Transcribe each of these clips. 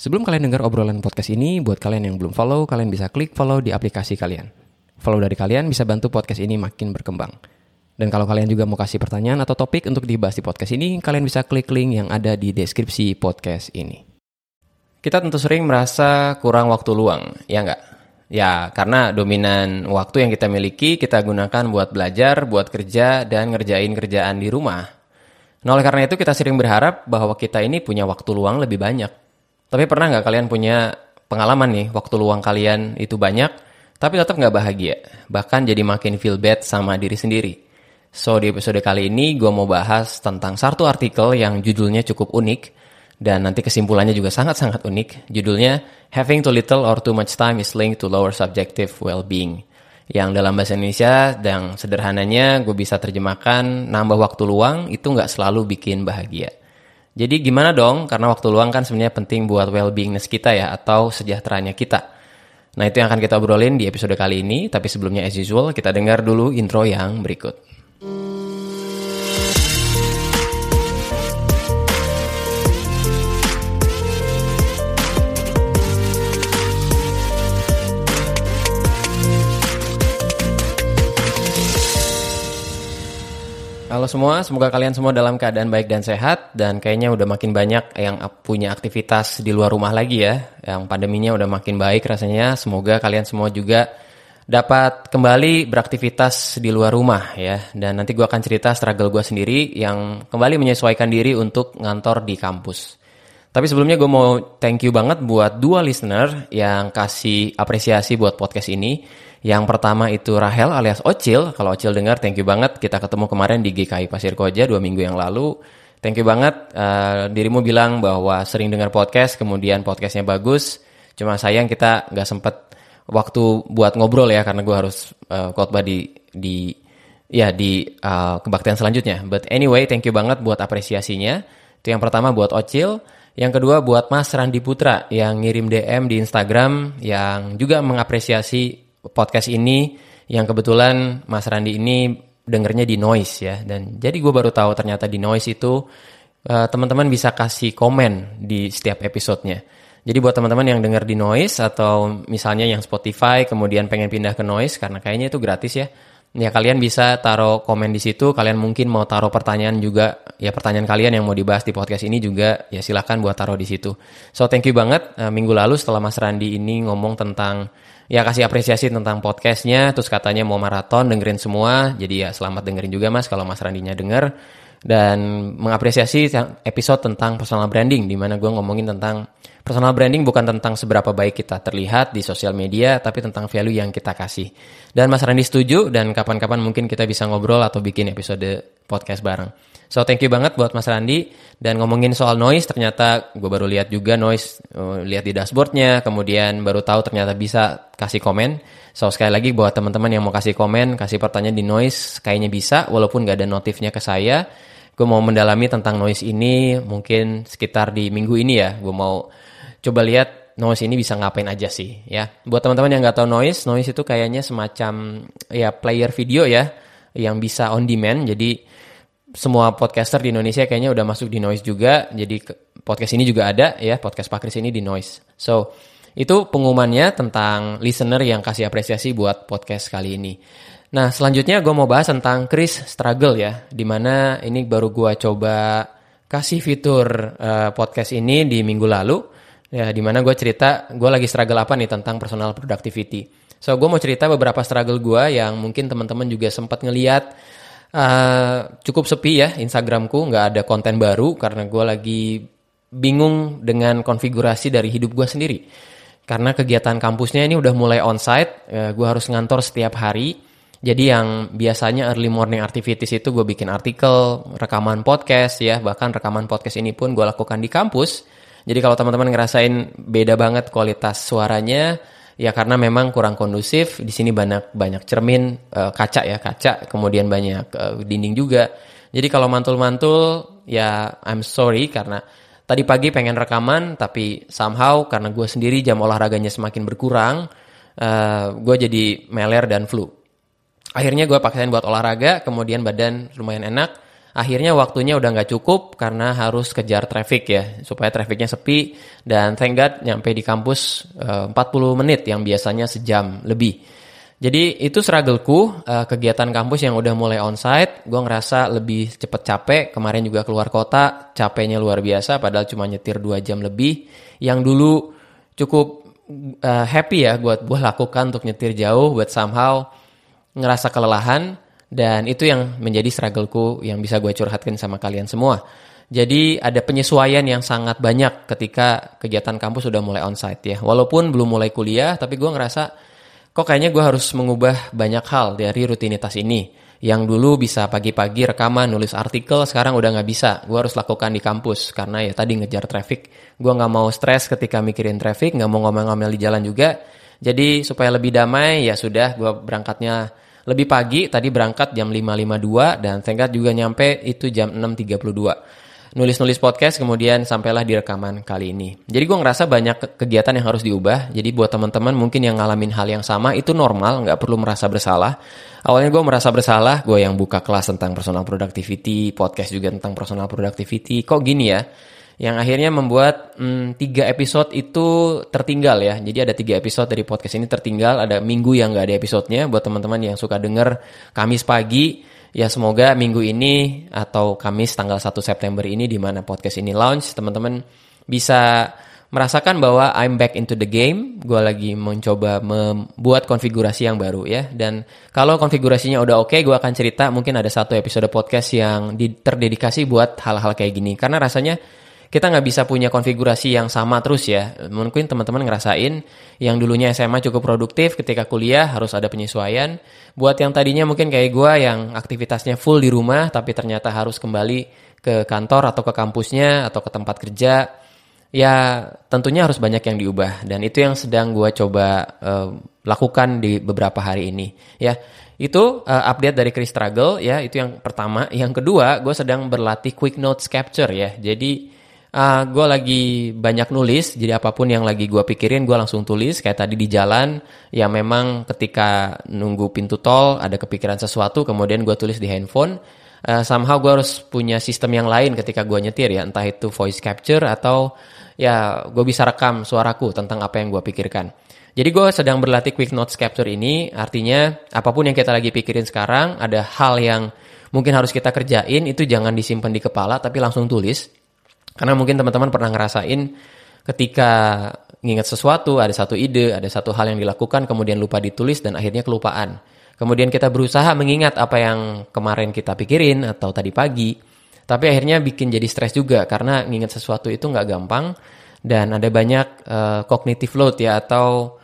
Sebelum kalian dengar obrolan podcast ini, buat kalian yang belum follow, kalian bisa klik follow di aplikasi kalian. Follow dari kalian bisa bantu podcast ini makin berkembang. Dan kalau kalian juga mau kasih pertanyaan atau topik untuk dibahas di podcast ini, kalian bisa klik link yang ada di deskripsi podcast ini. Kita tentu sering merasa kurang waktu luang, ya nggak? Ya, karena dominan waktu yang kita miliki kita gunakan buat belajar, buat kerja, dan ngerjain kerjaan di rumah. Nah, oleh karena itu kita sering berharap bahwa kita ini punya waktu luang lebih banyak. Tapi pernah nggak kalian punya pengalaman nih, waktu luang kalian itu banyak, tapi tetap nggak bahagia. Bahkan jadi makin feel bad sama diri sendiri. So, di episode kali ini gue mau bahas tentang satu artikel yang judulnya cukup unik, dan nanti kesimpulannya juga sangat-sangat unik. Judulnya, Having Too Little or Too Much Time is Linked to Lower Subjective Well-Being. Yang dalam bahasa Indonesia, dan sederhananya gue bisa terjemahkan, nambah waktu luang itu nggak selalu bikin bahagia. Jadi gimana dong? Karena waktu luang kan sebenarnya penting buat well-beingness kita ya atau sejahteranya kita. Nah itu yang akan kita obrolin di episode kali ini. Tapi sebelumnya as usual kita dengar dulu intro yang berikut. Halo semua, semoga kalian semua dalam keadaan baik dan sehat dan kayaknya udah makin banyak yang punya aktivitas di luar rumah lagi ya. Yang pandeminya udah makin baik rasanya. Semoga kalian semua juga dapat kembali beraktivitas di luar rumah ya. Dan nanti gue akan cerita struggle gue sendiri yang kembali menyesuaikan diri untuk ngantor di kampus. Tapi sebelumnya gue mau thank you banget buat dua listener yang kasih apresiasi buat podcast ini. Yang pertama itu Rahel alias Ocil. Kalau Ocil dengar, thank you banget. Kita ketemu kemarin di GKI Pasir Koja dua minggu yang lalu. Thank you banget. Uh, dirimu bilang bahwa sering dengar podcast, kemudian podcastnya bagus. Cuma sayang kita nggak sempet waktu buat ngobrol ya, karena gue harus uh, khotbah di di ya di uh, kebaktian selanjutnya. But anyway, thank you banget buat apresiasinya. Itu yang pertama buat Ocil. Yang kedua buat Mas Randi Putra yang ngirim DM di Instagram yang juga mengapresiasi podcast ini yang kebetulan Mas Randi ini dengernya di Noise ya dan jadi gue baru tahu ternyata di Noise itu uh, teman-teman bisa kasih komen di setiap episodenya. Jadi buat teman-teman yang denger di Noise atau misalnya yang Spotify kemudian pengen pindah ke Noise karena kayaknya itu gratis ya. Ya kalian bisa taruh komen di situ, kalian mungkin mau taruh pertanyaan juga, ya pertanyaan kalian yang mau dibahas di podcast ini juga, ya silahkan buat taruh di situ. So thank you banget, uh, minggu lalu setelah Mas Randi ini ngomong tentang ya kasih apresiasi tentang podcastnya terus katanya mau maraton dengerin semua. Jadi ya selamat dengerin juga mas kalau mas Randinya denger dan mengapresiasi episode tentang personal branding di mana gue ngomongin tentang personal branding bukan tentang seberapa baik kita terlihat di sosial media tapi tentang value yang kita kasih. Dan mas Randi setuju dan kapan-kapan mungkin kita bisa ngobrol atau bikin episode podcast bareng. So thank you banget buat Mas Randi. Dan ngomongin soal noise ternyata gue baru lihat juga noise uh, lihat di dashboardnya kemudian baru tahu ternyata bisa kasih komen. So sekali lagi buat teman-teman yang mau kasih komen kasih pertanyaan di noise kayaknya bisa walaupun gak ada notifnya ke saya. Gue mau mendalami tentang noise ini mungkin sekitar di minggu ini ya. Gue mau coba lihat noise ini bisa ngapain aja sih ya. Buat teman-teman yang nggak tahu noise, noise itu kayaknya semacam ya player video ya yang bisa on demand. Jadi semua podcaster di Indonesia kayaknya udah masuk di Noise juga. Jadi podcast ini juga ada ya, podcast Pak Kris ini di Noise. So, itu pengumumannya tentang listener yang kasih apresiasi buat podcast kali ini. Nah, selanjutnya gue mau bahas tentang Chris Struggle ya, di mana ini baru gue coba kasih fitur uh, podcast ini di minggu lalu, ya di mana gue cerita gue lagi struggle apa nih tentang personal productivity. So, gue mau cerita beberapa struggle gue yang mungkin teman-teman juga sempat ngeliat Uh, cukup sepi ya Instagramku nggak ada konten baru karena gue lagi bingung dengan konfigurasi dari hidup gue sendiri karena kegiatan kampusnya ini udah mulai onsite uh, eh, gue harus ngantor setiap hari jadi yang biasanya early morning activities itu gue bikin artikel rekaman podcast ya bahkan rekaman podcast ini pun gue lakukan di kampus jadi kalau teman-teman ngerasain beda banget kualitas suaranya Ya karena memang kurang kondusif. Di sini banyak banyak cermin uh, kaca ya kaca, kemudian banyak uh, dinding juga. Jadi kalau mantul-mantul ya I'm sorry karena tadi pagi pengen rekaman tapi somehow karena gue sendiri jam olahraganya semakin berkurang, uh, eh, gue jadi meler dan flu. Akhirnya gue paksain buat olahraga, kemudian badan lumayan enak. akhirnya waktunya udah nggak cukup karena harus kejar traffic ya supaya trafficnya sepi dan thank God nyampe di kampus uh, 40 menit yang biasanya sejam lebih. Jadi itu struggleku uh, kegiatan kampus yang udah mulai onsite, gue ngerasa lebih cepet capek. Kemarin juga keluar kota, capeknya luar biasa, padahal cuma nyetir 2 jam lebih. Yang dulu cukup uh, happy ya buat gue lakukan untuk nyetir jauh, buat somehow ngerasa kelelahan dan itu yang menjadi struggleku yang bisa gue curhatkan sama kalian semua. Jadi ada penyesuaian yang sangat banyak ketika kegiatan kampus sudah mulai onsite ya. Walaupun belum mulai kuliah, tapi gue ngerasa kok kayaknya gue harus mengubah banyak hal dari rutinitas ini. Yang dulu bisa pagi-pagi rekaman, nulis artikel, sekarang udah nggak bisa. Gue harus lakukan di kampus karena ya tadi ngejar traffic. Gue nggak mau stres ketika mikirin traffic, nggak mau ngomel-ngomel di jalan juga. Jadi supaya lebih damai ya sudah gue berangkatnya lebih pagi tadi berangkat jam 5.52 dan tenggat juga nyampe itu jam 6.32 nulis-nulis podcast kemudian sampailah di rekaman kali ini. Jadi gue ngerasa banyak kegiatan yang harus diubah. Jadi buat teman-teman mungkin yang ngalamin hal yang sama itu normal, nggak perlu merasa bersalah. Awalnya gue merasa bersalah, gue yang buka kelas tentang personal productivity, podcast juga tentang personal productivity. Kok gini ya? yang akhirnya membuat hmm, tiga episode itu tertinggal ya. Jadi ada tiga episode dari podcast ini tertinggal. Ada minggu yang nggak ada episodenya buat teman-teman yang suka denger Kamis pagi. Ya semoga minggu ini atau Kamis tanggal 1 September ini di mana podcast ini launch, teman-teman bisa merasakan bahwa I'm back into the game. Gue lagi mencoba membuat konfigurasi yang baru ya. Dan kalau konfigurasinya udah oke, okay, gue akan cerita mungkin ada satu episode podcast yang terdedikasi buat hal-hal kayak gini. Karena rasanya kita nggak bisa punya konfigurasi yang sama terus ya. Mungkin teman-teman ngerasain yang dulunya SMA cukup produktif ketika kuliah harus ada penyesuaian. Buat yang tadinya mungkin kayak gue yang aktivitasnya full di rumah tapi ternyata harus kembali ke kantor atau ke kampusnya atau ke tempat kerja, ya tentunya harus banyak yang diubah. Dan itu yang sedang gue coba uh, lakukan di beberapa hari ini ya. Itu uh, update dari Chris Struggle ya. Itu yang pertama. Yang kedua gue sedang berlatih quick notes capture ya. Jadi uh, ah, gue lagi banyak nulis jadi apa pun yang lagi gue pikirin gue langsung tulis. Kayak tadi di jalan ya memang ketika nunggu pintu tol ada kepikiran sesuatu kemudian gue tulis di handphone. Uh, somehow gue harus punya sistem yang lain ketika gue nyetir ya. Entah itu voice capture atau ya gue bisa rekam suaraku tentang apa yang gue pikirkan. Jadi gue sedang berlatih quick notes capture ini. Artinya apa pun yang kita lagi pikirin sekarang ada hal yang mungkin harus kita kerjain itu jangan disimpan di kepala tapi langsung tulis karena mungkin teman-teman pernah ngerasain ketika nginget sesuatu, ada satu ide, ada satu hal yang dilakukan, kemudian lupa ditulis dan akhirnya kelupaan. Kemudian kita berusaha mengingat apa yang kemarin kita pikirin atau tadi pagi, tapi akhirnya bikin jadi stres juga karena nginget sesuatu itu nggak gampang dan ada banyak uh, cognitive load ya atau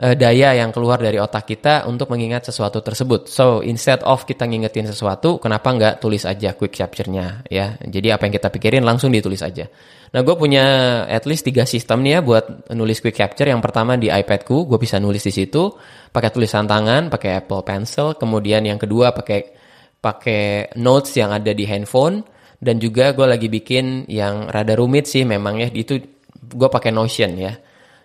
uh, daya yang keluar dari otak kita untuk mengingat sesuatu tersebut. So instead of kita ngingetin sesuatu, kenapa nggak tulis aja quick capture-nya ya? Jadi apa yang kita pikirin langsung ditulis aja. Nah gue punya at least tiga sistem nih ya buat nulis quick capture. Yang pertama di iPadku, gue bisa nulis di situ pakai tulisan tangan, pakai Apple Pencil. Kemudian yang kedua pakai pakai notes yang ada di handphone. Dan juga gue lagi bikin yang rada rumit sih memang ya itu gue pakai Notion ya.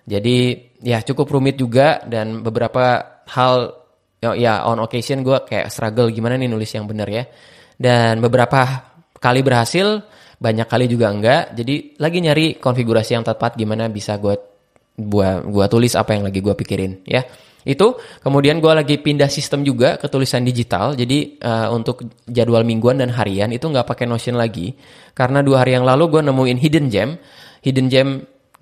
Jadi ya cukup rumit juga dan beberapa hal ya, ya on occasion gue kayak struggle gimana nih nulis yang bener ya. Dan beberapa kali berhasil, banyak kali juga enggak. Jadi lagi nyari konfigurasi yang tepat gimana bisa gue gua gua tulis apa yang lagi gue pikirin ya. Itu kemudian gue lagi pindah sistem juga ke tulisan digital. Jadi uh, untuk jadwal mingguan dan harian itu nggak pakai Notion lagi karena dua hari yang lalu gue nemuin hidden gem. Hidden gem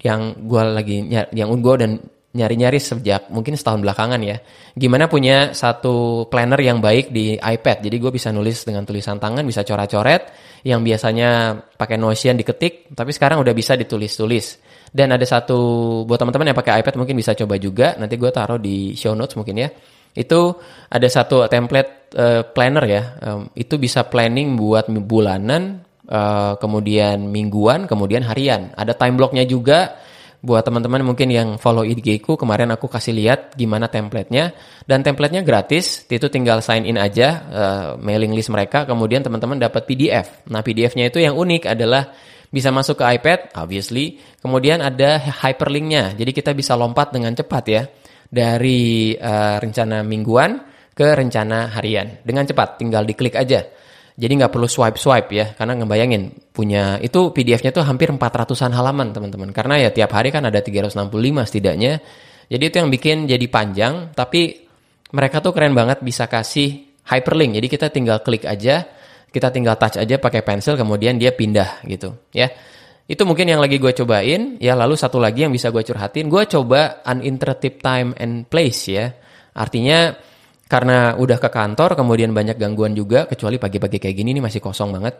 yang gue lagi yang gue dan nyari-nyari sejak mungkin setahun belakangan ya. Gimana punya satu planner yang baik di iPad. Jadi gue bisa nulis dengan tulisan tangan, bisa coret-coret. Yang biasanya pakai Notion diketik, tapi sekarang udah bisa ditulis-tulis. Dan ada satu buat teman-teman yang pakai iPad mungkin bisa coba juga. Nanti gue taruh di show notes mungkin ya. Itu ada satu template uh, planner ya. Um, itu bisa planning buat bulanan, uh, kemudian mingguan, kemudian harian. Ada time blocknya juga. Buat teman-teman mungkin yang follow IG ku kemarin aku kasih lihat gimana templatenya. Dan templatenya gratis itu tinggal sign in aja uh, mailing list mereka. Kemudian teman-teman dapat PDF nah PDF-nya itu yang unik adalah bisa masuk ke iPad obviously. Kemudian ada hyperlinknya. Jadi kita bisa lompat dengan cepat ya. Dari uh, rencana mingguan ke rencana harian. Dengan cepat tinggal diklik aja Jadi nggak perlu swipe-swipe ya, karena ngebayangin punya itu PDF-nya tuh hampir 400-an halaman teman-teman. Karena ya tiap hari kan ada 365 setidaknya. Jadi itu yang bikin jadi panjang, tapi mereka tuh keren banget bisa kasih hyperlink. Jadi kita tinggal klik aja, kita tinggal touch aja pakai pensil, kemudian dia pindah gitu ya. Itu mungkin yang lagi gue cobain, ya lalu satu lagi yang bisa gue curhatin, gue coba uninterrupted time and place ya. Artinya karena udah ke kantor, kemudian banyak gangguan juga, kecuali pagi-pagi kayak gini nih masih kosong banget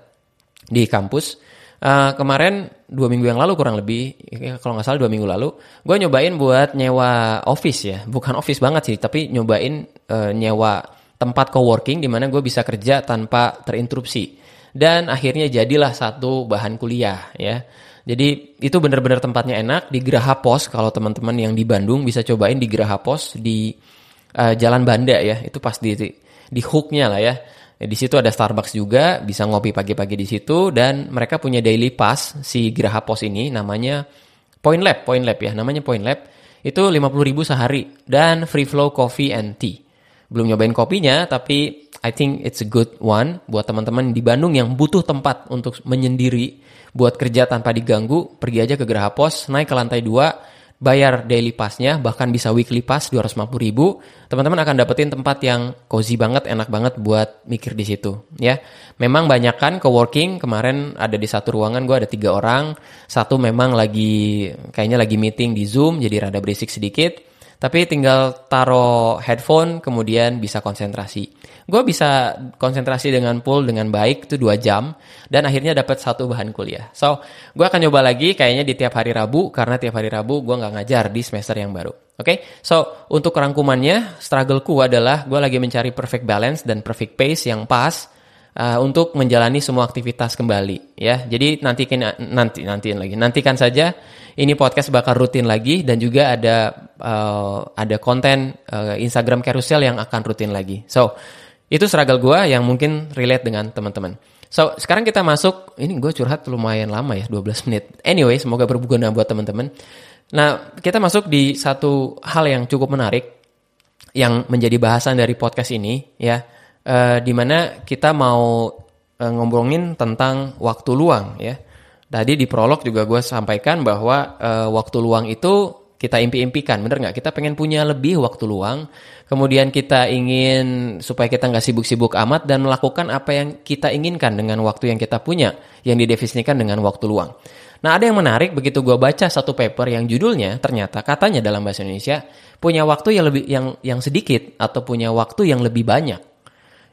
di kampus. Uh, kemarin dua minggu yang lalu kurang lebih, ya, kalau nggak salah dua minggu lalu, gue nyobain buat nyewa office ya, bukan office banget sih, tapi nyobain uh, nyewa tempat coworking di mana gue bisa kerja tanpa terinterupsi dan akhirnya jadilah satu bahan kuliah ya. Jadi itu benar-benar tempatnya enak di Geraha Pos kalau teman-teman yang di Bandung bisa cobain di Geraha Pos di uh, Jalan Banda ya. Itu pas di di hooknya lah ya. Di situ ada Starbucks juga, bisa ngopi pagi-pagi di situ dan mereka punya daily pass si Geraha Pos ini namanya Point Lab, Point Lab ya, namanya Point Lab. Itu 50.000 sehari dan free flow coffee and tea. Belum nyobain kopinya tapi I think it's a good one buat teman-teman di Bandung yang butuh tempat untuk menyendiri buat kerja tanpa diganggu, pergi aja ke Geraha Pos, naik ke lantai 2, bayar daily passnya, bahkan bisa weekly pass 250 ribu. Teman-teman akan dapetin tempat yang cozy banget, enak banget buat mikir di situ. Ya, memang banyak kan coworking kemarin ada di satu ruangan gue ada tiga orang, satu memang lagi kayaknya lagi meeting di Zoom, jadi rada berisik sedikit. Tapi tinggal taruh headphone, kemudian bisa konsentrasi. Gue bisa konsentrasi dengan full dengan baik itu dua jam dan akhirnya dapat satu bahan kuliah. So, gue akan coba lagi kayaknya di tiap hari Rabu karena tiap hari Rabu gue nggak ngajar di semester yang baru. Oke, okay? so untuk rangkumannya, struggleku adalah gue lagi mencari perfect balance dan perfect pace yang pas uh, untuk menjalani semua aktivitas kembali ya. Jadi nantikan nanti nantiin lagi. Nantikan saja ini podcast bakal rutin lagi dan juga ada uh, ada konten uh, Instagram carousel yang akan rutin lagi. So, itu struggle gue yang mungkin relate dengan teman-teman. So, sekarang kita masuk, ini gue curhat lumayan lama ya, 12 menit. Anyway, semoga berguna buat teman-teman. Nah, kita masuk di satu hal yang cukup menarik yang menjadi bahasan dari podcast ini ya, uh, di mana kita mau uh, ngomongin tentang waktu luang ya Tadi di prolog juga gue sampaikan bahwa uh, waktu luang itu kita impi-impikan, bener nggak? Kita pengen punya lebih waktu luang, kemudian kita ingin supaya kita nggak sibuk-sibuk amat dan melakukan apa yang kita inginkan dengan waktu yang kita punya, yang didefinisikan dengan waktu luang. Nah ada yang menarik begitu gue baca satu paper yang judulnya ternyata katanya dalam bahasa Indonesia punya waktu yang lebih yang yang sedikit atau punya waktu yang lebih banyak.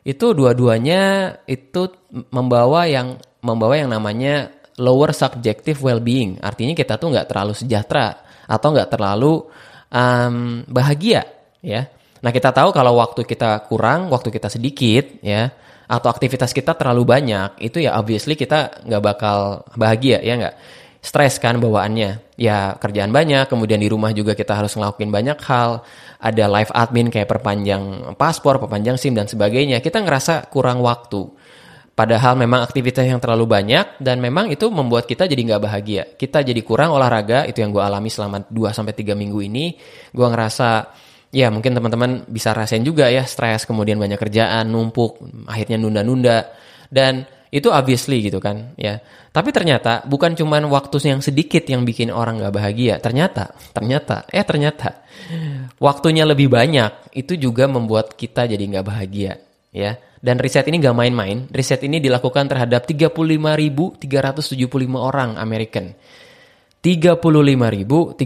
Itu dua-duanya itu membawa yang membawa yang namanya lower subjective well-being. Artinya kita tuh nggak terlalu sejahtera atau nggak terlalu um, bahagia, ya. Nah kita tahu kalau waktu kita kurang, waktu kita sedikit, ya, atau aktivitas kita terlalu banyak, itu ya obviously kita nggak bakal bahagia, ya nggak. Stres kan bawaannya, ya kerjaan banyak, kemudian di rumah juga kita harus ngelakuin banyak hal, ada live admin kayak perpanjang paspor, perpanjang SIM dan sebagainya. Kita ngerasa kurang waktu. Padahal memang aktivitas yang terlalu banyak dan memang itu membuat kita jadi nggak bahagia. Kita jadi kurang olahraga, itu yang gue alami selama 2-3 minggu ini. Gue ngerasa, ya mungkin teman-teman bisa rasain juga ya, stres, kemudian banyak kerjaan, numpuk, akhirnya nunda-nunda. Dan itu obviously gitu kan ya. Tapi ternyata bukan cuma waktu yang sedikit yang bikin orang nggak bahagia. Ternyata, ternyata, eh ternyata waktunya lebih banyak itu juga membuat kita jadi nggak bahagia ya dan riset ini gak main-main. Riset ini dilakukan terhadap 35.375 orang American. 35.375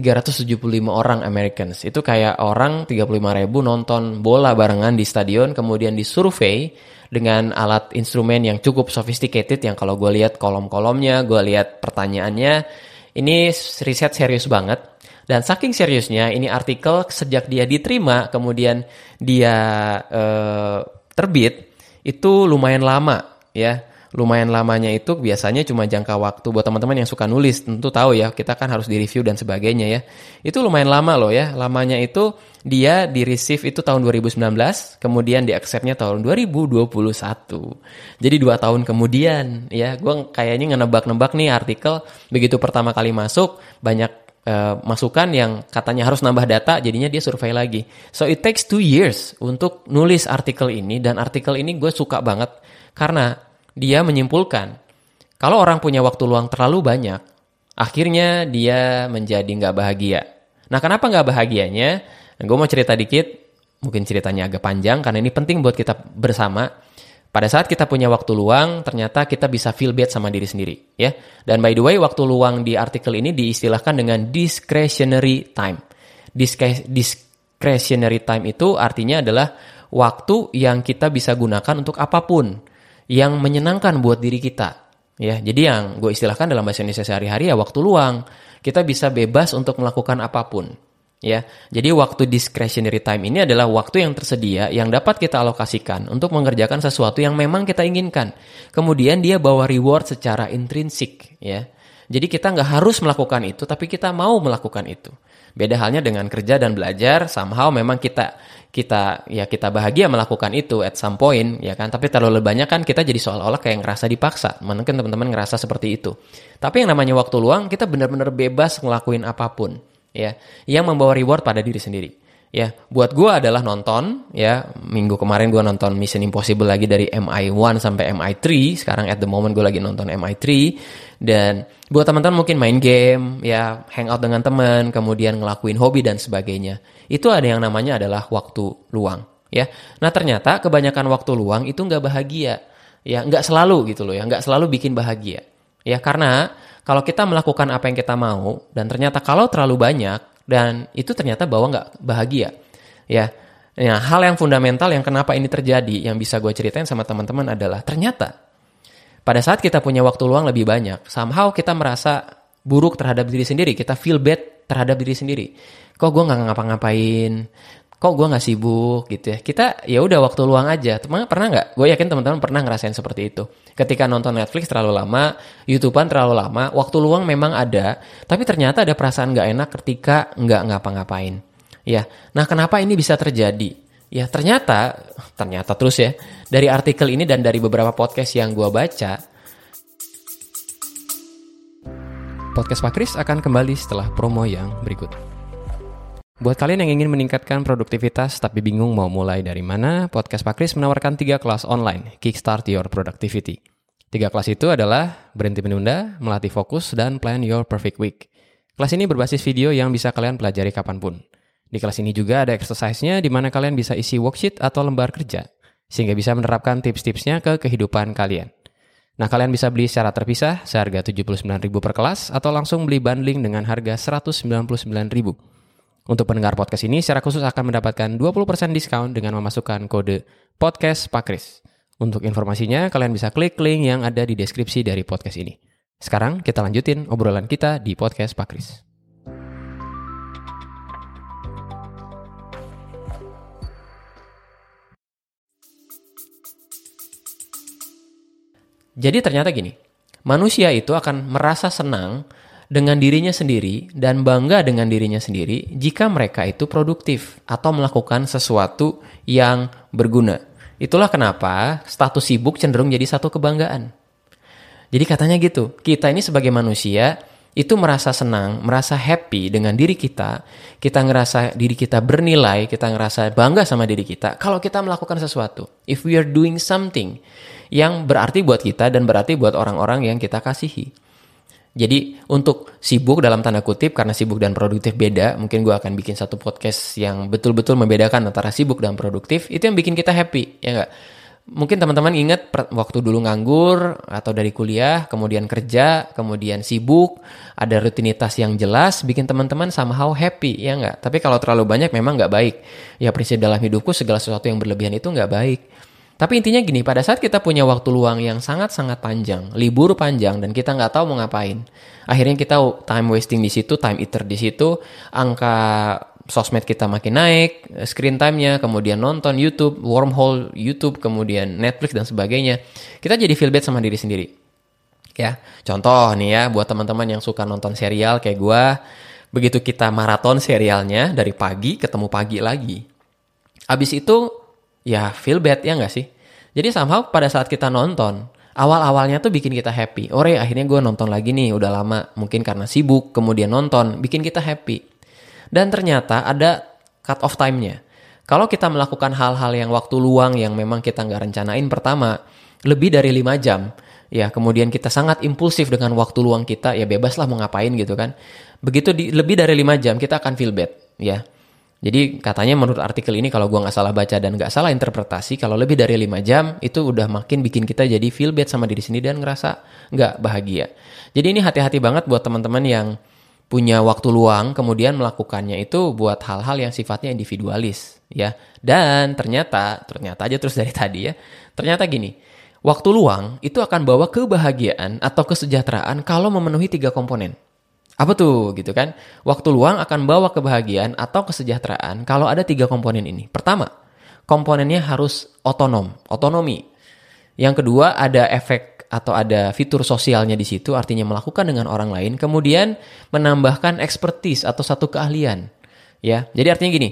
orang Americans. Itu kayak orang 35.000 nonton bola barengan di stadion, kemudian disurvey dengan alat instrumen yang cukup sophisticated yang kalau gue lihat kolom-kolomnya, gue lihat pertanyaannya, ini riset serius banget. Dan saking seriusnya, ini artikel sejak dia diterima, kemudian dia uh, terbit, itu lumayan lama ya lumayan lamanya itu biasanya cuma jangka waktu. Buat teman-teman yang suka nulis tentu tahu ya kita kan harus di review dan sebagainya ya. Itu lumayan lama loh ya. Lamanya itu dia di receive itu tahun 2019 kemudian di acceptnya tahun 2021 jadi dua tahun kemudian ya. Gue kayaknya ngenebak-nebak nih artikel begitu pertama kali masuk banyak uh, masukan yang katanya harus nambah data, jadinya dia survei lagi. So it takes two years untuk nulis artikel ini dan artikel ini gue suka banget. Karena dia menyimpulkan kalau orang punya waktu luang terlalu banyak, akhirnya dia menjadi nggak bahagia. Nah, kenapa nggak bahagianya? Gue mau cerita dikit, mungkin ceritanya agak panjang karena ini penting buat kita bersama. Pada saat kita punya waktu luang, ternyata kita bisa feel bad sama diri sendiri, ya. Dan by the way, waktu luang di artikel ini diistilahkan dengan discretionary time. discretionary time itu artinya adalah waktu yang kita bisa gunakan untuk apa pun yang menyenangkan buat diri kita. Ya, jadi yang gue istilahkan dalam bahasa Indonesia sehari-hari ya waktu luang. Kita bisa bebas untuk melakukan apa pun. Ya, jadi waktu discretionary time ini adalah waktu yang tersedia yang dapat kita alokasikan untuk mengerjakan sesuatu yang memang kita inginkan. Kemudian dia bawa reward secara intrinsik, ya. Jadi kita nggak harus melakukan itu, tapi kita mau melakukan itu. Beda halnya dengan kerja dan belajar, somehow memang kita kita ya kita bahagia melakukan itu at some point ya kan? Tapi terlalu banyak kan kita jadi seolah-olah kayak ngerasa dipaksa. Mungkin teman-teman ngerasa seperti itu. Tapi yang namanya waktu luang kita benar-benar bebas ngelakuin apa pun ya. Yang membawa reward pada diri sendiri ya buat gue adalah nonton ya. Minggu kemarin gue nonton Mission Impossible lagi dari MI1 sampai MI3 sekarang at the moment gue lagi nonton MI3 dan buat teman-teman mungkin main game ya hangout dengan teman kemudian ngelakuin hobi dan sebagainya. Itu ada yang namanya adalah waktu luang ya. Nah ternyata kebanyakan waktu luang itu nggak bahagia. Ya nggak selalu gitu loh ya. Nggak selalu bikin bahagia. Ya karena kalau kita melakukan apa yang kita mau dan ternyata kalau terlalu banyak dan itu ternyata bawa nggak bahagia ya. Nah hal yang fundamental yang kenapa ini terjadi yang bisa gue ceritain sama teman-teman adalah ternyata pada saat kita punya waktu luang lebih banyak somehow kita merasa buruk terhadap diri sendiri kita feel bad terhadap diri sendiri. Kok gue nggak ngapa-ngapain kok gue nggak sibuk gitu ya. Kita ya udah waktu luang aja. Teman pernah nggak? Gue yakin teman-teman pernah ngerasain seperti itu. Ketika nonton Netflix terlalu lama YouTubean terlalu lama waktu luang memang ada tapi ternyata ada perasaan nggak enak ketika nggak ngapa-ngapain. Ya nah kenapa ini bisa terjadi? Ya ternyata ternyata terus ya dari artikel ini dan dari beberapa podcast yang gue baca podcast Pak Kris akan kembali setelah promo yang berikut Buat kalian yang ingin meningkatkan produktivitas tapi bingung mau mulai dari mana, Podcast Pak Kris menawarkan tiga kelas online, Kickstart Your Productivity. Tiga kelas itu adalah Berhenti Menunda, Melatih Fokus, dan Plan Your Perfect Week. Kelas ini berbasis video yang bisa kalian pelajari kapan pun. Di kelas ini juga ada exercise-nya di mana kalian bisa isi worksheet atau lembar kerja, sehingga bisa menerapkan tips-tipsnya ke kehidupan kalian. Nah, kalian bisa beli secara terpisah seharga 79.000 per kelas atau langsung beli bundling dengan harga 199.000. Untuk pendengar podcast ini secara khusus akan mendapatkan 20% diskon dengan memasukkan kode podcast Pakris. Untuk informasinya kalian bisa klik link yang ada di deskripsi dari podcast ini. Sekarang kita lanjutin obrolan kita di podcast Pakris. Jadi ternyata gini, manusia itu akan merasa senang dengan dirinya sendiri dan bangga dengan dirinya sendiri jika mereka itu produktif atau melakukan sesuatu yang berguna. Itulah kenapa status sibuk cenderung jadi satu kebanggaan. Jadi katanya gitu, kita ini sebagai manusia itu merasa senang, merasa happy dengan diri kita, kita ngerasa diri kita bernilai, kita ngerasa bangga sama diri kita kalau kita melakukan sesuatu. If we are doing something yang berarti buat kita dan berarti buat orang-orang yang kita kasihi. Jadi untuk sibuk dalam tanda kutip karena sibuk dan produktif beda, mungkin gue akan bikin satu podcast yang betul-betul membedakan antara sibuk dan produktif. Itu yang bikin kita happy, ya enggak? Mungkin teman-teman ingat waktu dulu nganggur atau dari kuliah, kemudian kerja, kemudian sibuk, ada rutinitas yang jelas, bikin teman-teman somehow happy, ya enggak? Tapi kalau terlalu banyak memang nggak baik. Ya prinsip dalam hidupku segala sesuatu yang berlebihan itu nggak baik. Tapi intinya gini, pada saat kita punya waktu luang yang sangat-sangat panjang, libur panjang, dan kita nggak tahu mau ngapain, akhirnya kita time wasting di situ, time eater di situ, angka sosmed kita makin naik, screen time-nya, kemudian nonton YouTube, wormhole YouTube, kemudian Netflix dan sebagainya. Kita jadi feel bad sama diri sendiri. Ya, contoh nih ya, buat teman-teman yang suka nonton serial kayak gue, begitu kita maraton serialnya dari pagi ketemu pagi lagi. Abis itu ya feel bad ya nggak sih? Jadi somehow pada saat kita nonton, awal-awalnya tuh bikin kita happy. Ore akhirnya gue nonton lagi nih, udah lama. Mungkin karena sibuk, kemudian nonton, bikin kita happy. Dan ternyata ada cut off time-nya. Kalau kita melakukan hal-hal yang waktu luang yang memang kita nggak rencanain pertama, lebih dari 5 jam, ya kemudian kita sangat impulsif dengan waktu luang kita, ya bebaslah mau ngapain gitu kan. Begitu di, lebih dari 5 jam kita akan feel bad, ya. Jadi katanya menurut artikel ini kalau gua nggak salah baca dan nggak salah interpretasi, kalau lebih dari 5 jam itu udah makin bikin kita jadi feel bad sama diri sendiri dan ngerasa nggak bahagia. Jadi ini hati-hati banget buat teman-teman yang punya waktu luang kemudian melakukannya itu buat hal-hal yang sifatnya individualis ya. Dan ternyata ternyata aja terus dari tadi ya. Ternyata gini, waktu luang itu akan bawa kebahagiaan atau kesejahteraan kalau memenuhi tiga komponen. Apa tuh gitu kan? Waktu luang akan bawa kebahagiaan atau kesejahteraan kalau ada tiga komponen ini. Pertama, komponennya harus otonom, otonomi. Yang kedua ada efek atau ada fitur sosialnya di situ, artinya melakukan dengan orang lain. Kemudian menambahkan expertise atau satu keahlian. Ya, jadi artinya gini.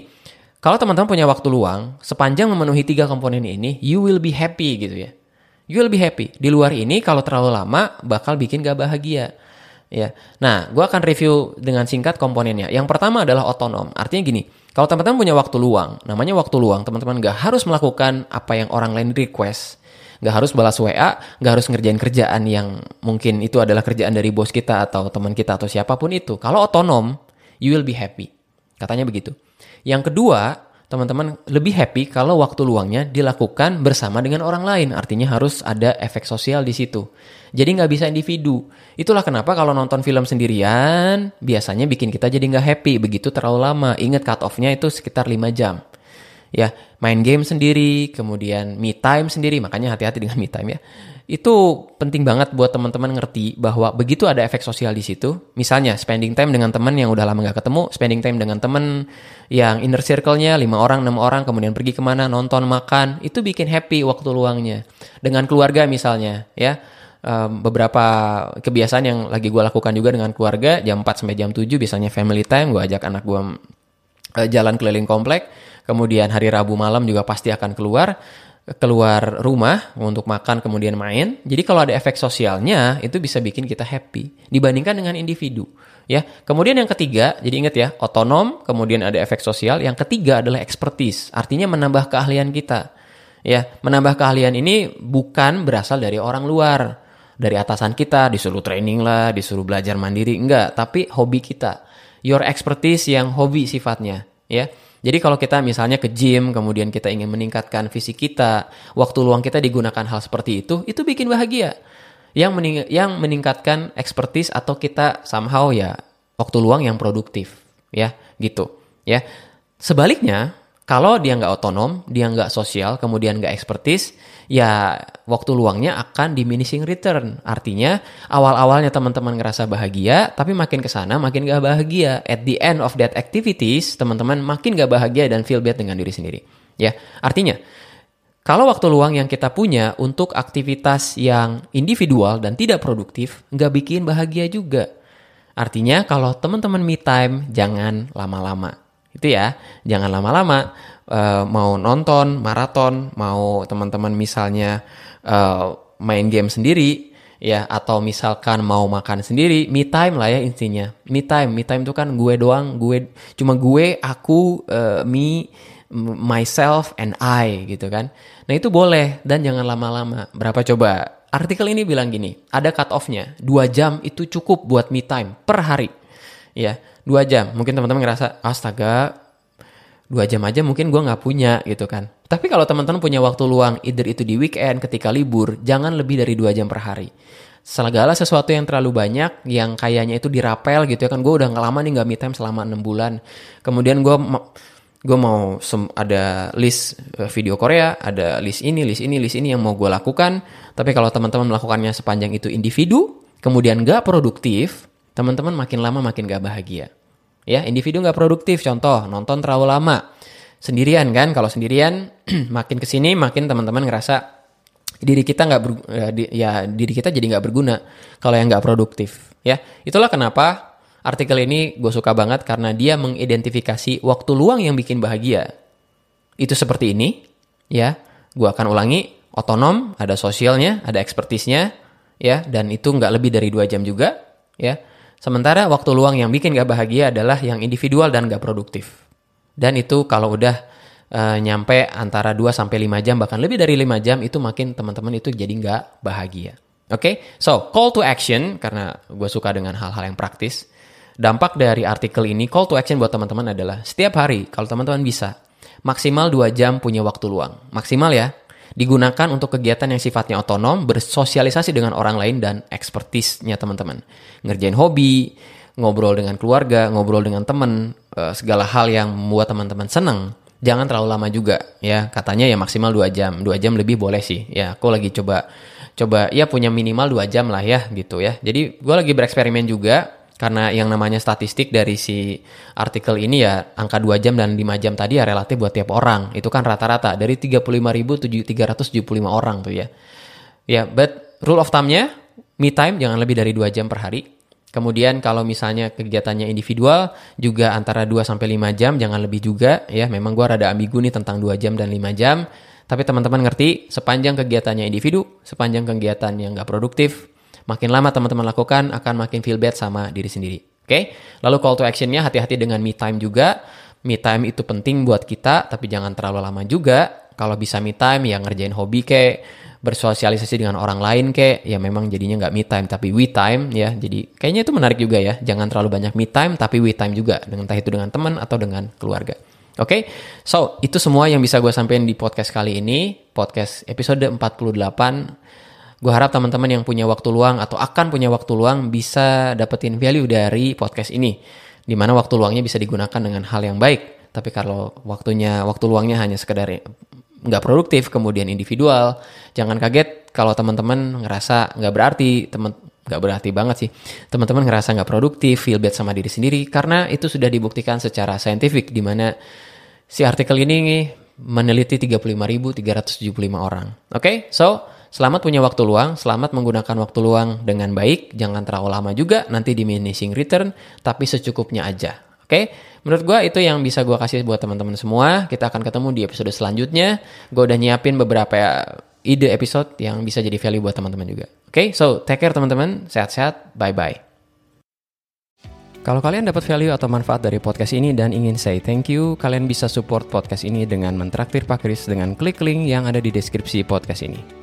Kalau teman-teman punya waktu luang, sepanjang memenuhi tiga komponen ini, you will be happy gitu ya. You will be happy. Di luar ini kalau terlalu lama bakal bikin gak bahagia ya. Nah, gue akan review dengan singkat komponennya. Yang pertama adalah otonom. Artinya gini, kalau teman-teman punya waktu luang, namanya waktu luang, teman-teman gak harus melakukan apa yang orang lain request. Gak harus balas WA, gak harus ngerjain kerjaan yang mungkin itu adalah kerjaan dari bos kita atau teman kita atau siapa pun itu. Kalau otonom, you will be happy. Katanya begitu. Yang kedua, teman-teman lebih happy kalau waktu luangnya dilakukan bersama dengan orang lain. Artinya harus ada efek sosial di situ. Jadi nggak bisa individu. Itulah kenapa kalau nonton film sendirian, biasanya bikin kita jadi nggak happy. Begitu terlalu lama. Ingat cut off-nya itu sekitar 5 jam. Ya, main game sendiri, kemudian me time sendiri. Makanya hati-hati dengan me time ya itu penting banget buat teman-teman ngerti bahwa begitu ada efek sosial di situ, misalnya spending time dengan teman yang udah lama gak ketemu, spending time dengan teman yang inner circle-nya lima orang, enam orang, kemudian pergi ke mana, nonton, makan, itu bikin happy waktu luangnya. Dengan keluarga misalnya, ya, um, beberapa kebiasaan yang lagi gue lakukan juga dengan keluarga, jam 4 sampai jam 7 biasanya family time, gue ajak anak gue uh, jalan keliling komplek, kemudian hari Rabu malam juga pasti akan keluar, keluar rumah untuk makan kemudian main. Jadi kalau ada efek sosialnya itu bisa bikin kita happy dibandingkan dengan individu. Ya. Kemudian yang ketiga, jadi ingat ya, otonom, kemudian ada efek sosial. Yang ketiga adalah expertise, artinya menambah keahlian kita. Ya, menambah keahlian ini bukan berasal dari orang luar, dari atasan kita disuruh training lah, disuruh belajar mandiri, enggak, tapi hobi kita. Your expertise yang hobi sifatnya, ya. Jadi kalau kita misalnya ke gym, kemudian kita ingin meningkatkan fisik kita, waktu luang kita digunakan hal seperti itu, itu bikin bahagia. Yang mening yang meningkatkan expertise atau kita somehow ya waktu luang yang produktif, ya gitu, ya. Sebaliknya, kalau dia nggak otonom, dia nggak sosial, kemudian nggak expertise, ya waktu luangnya akan diminishing return. Artinya awal-awalnya teman-teman ngerasa bahagia, tapi makin ke sana makin gak bahagia. At the end of that activities, teman-teman makin gak bahagia dan feel bad dengan diri sendiri. Ya, artinya kalau waktu luang yang kita punya untuk aktivitas yang individual dan tidak produktif, nggak bikin bahagia juga. Artinya kalau teman-teman me time, jangan lama-lama. Itu ya, jangan lama-lama uh, mau nonton maraton, mau teman-teman misalnya uh, main game sendiri, ya atau misalkan mau makan sendiri, me time lah ya intinya. Me time, me time itu kan gue doang, gue cuma gue, aku, uh, me, myself and I gitu kan. Nah itu boleh dan jangan lama-lama. Berapa coba? Artikel ini bilang gini, ada cut off-nya. Dua jam itu cukup buat me time per hari. Ya, dua jam. Mungkin teman-teman ngerasa, astaga, dua jam aja mungkin gue nggak punya gitu kan. Tapi kalau teman-teman punya waktu luang, either itu di weekend, ketika libur, jangan lebih dari dua jam per hari. Segala sesuatu yang terlalu banyak, yang kayaknya itu dirapel gitu ya kan, gue udah lama nih nggak me time selama enam bulan. Kemudian gue gue mau ada list eh, video Korea, ada list ini, list ini, list ini yang mau gue lakukan. Tapi kalau teman-teman melakukannya sepanjang itu individu, kemudian gak produktif, teman-teman makin lama makin gak bahagia. Ya, individu nggak produktif. Contoh, nonton terlalu lama. Sendirian kan, kalau sendirian makin ke sini makin teman-teman ngerasa diri kita nggak ya, ya diri kita jadi nggak berguna kalau yang nggak produktif. Ya, itulah kenapa artikel ini gue suka banget karena dia mengidentifikasi waktu luang yang bikin bahagia. Itu seperti ini, ya. Gue akan ulangi, otonom, ada sosialnya, ada ekspertisnya, ya, dan itu nggak lebih dari dua jam juga, ya Sementara waktu luang yang bikin gak bahagia adalah yang individual dan gak produktif. Dan itu kalau udah uh, nyampe antara 2 sampai 5 jam bahkan lebih dari 5 jam itu makin teman-teman itu jadi nggak bahagia. Oke, okay? so call to action karena gue suka dengan hal-hal yang praktis. Dampak dari artikel ini call to action buat teman-teman adalah setiap hari kalau teman-teman bisa maksimal 2 jam punya waktu luang. Maksimal ya. Digunakan untuk kegiatan yang sifatnya otonom, bersosialisasi dengan orang lain dan ekspertisnya teman-teman. Ngerjain hobi, ngobrol dengan keluarga, ngobrol dengan teman, uh, segala hal yang membuat teman-teman senang. Jangan terlalu lama juga ya. Katanya ya maksimal 2 jam. 2 jam lebih boleh sih. Ya, aku lagi coba coba ya punya minimal 2 jam lah ya gitu ya. Jadi gue lagi bereksperimen juga karena yang namanya statistik dari si artikel ini ya angka 2 jam dan 5 jam tadi ya relatif buat tiap orang. Itu kan rata-rata dari 35.375 orang tuh ya. Ya, but rule of thumb-nya me time jangan lebih dari 2 jam per hari. Kemudian kalau misalnya kegiatannya individual juga antara 2 sampai 5 jam jangan lebih juga ya. Memang gua rada ambigu nih tentang 2 jam dan 5 jam. Tapi teman-teman ngerti, sepanjang kegiatannya individu, sepanjang kegiatan yang nggak produktif, makin lama teman-teman lakukan akan makin feel bad sama diri sendiri. Oke, okay? lalu call to actionnya hati-hati dengan me time juga. Me time itu penting buat kita, tapi jangan terlalu lama juga. Kalau bisa me time, ya ngerjain hobi kek, bersosialisasi dengan orang lain kek, ya memang jadinya nggak me time tapi we time ya. Jadi kayaknya itu menarik juga ya. Jangan terlalu banyak me time tapi we time juga, dengan entah itu dengan teman atau dengan keluarga. Oke, okay? so itu semua yang bisa gue sampaikan di podcast kali ini, podcast episode 48 Gue harap teman-teman yang punya waktu luang atau akan punya waktu luang bisa dapetin value dari podcast ini. Di mana waktu luangnya bisa digunakan dengan hal yang baik. Tapi kalau waktunya waktu luangnya hanya sekedar nggak produktif, kemudian individual, jangan kaget kalau teman-teman ngerasa nggak berarti, teman nggak berarti banget sih. Teman-teman ngerasa nggak produktif, feel bad sama diri sendiri, karena itu sudah dibuktikan secara saintifik, di mana si artikel ini meneliti 35.375 orang. Oke, okay? so Selamat punya waktu luang, selamat menggunakan waktu luang dengan baik, jangan terlalu lama juga, nanti diminishing return, tapi secukupnya aja. Oke, okay? menurut gue itu yang bisa gue kasih buat teman-teman semua. Kita akan ketemu di episode selanjutnya. Gue udah nyiapin beberapa ide episode yang bisa jadi value buat teman-teman juga. Oke, okay? so take care teman-teman, sehat-sehat, bye-bye. Kalau kalian dapat value atau manfaat dari podcast ini dan ingin say thank you, kalian bisa support podcast ini dengan mentraktir Pak Kris dengan klik link yang ada di deskripsi podcast ini.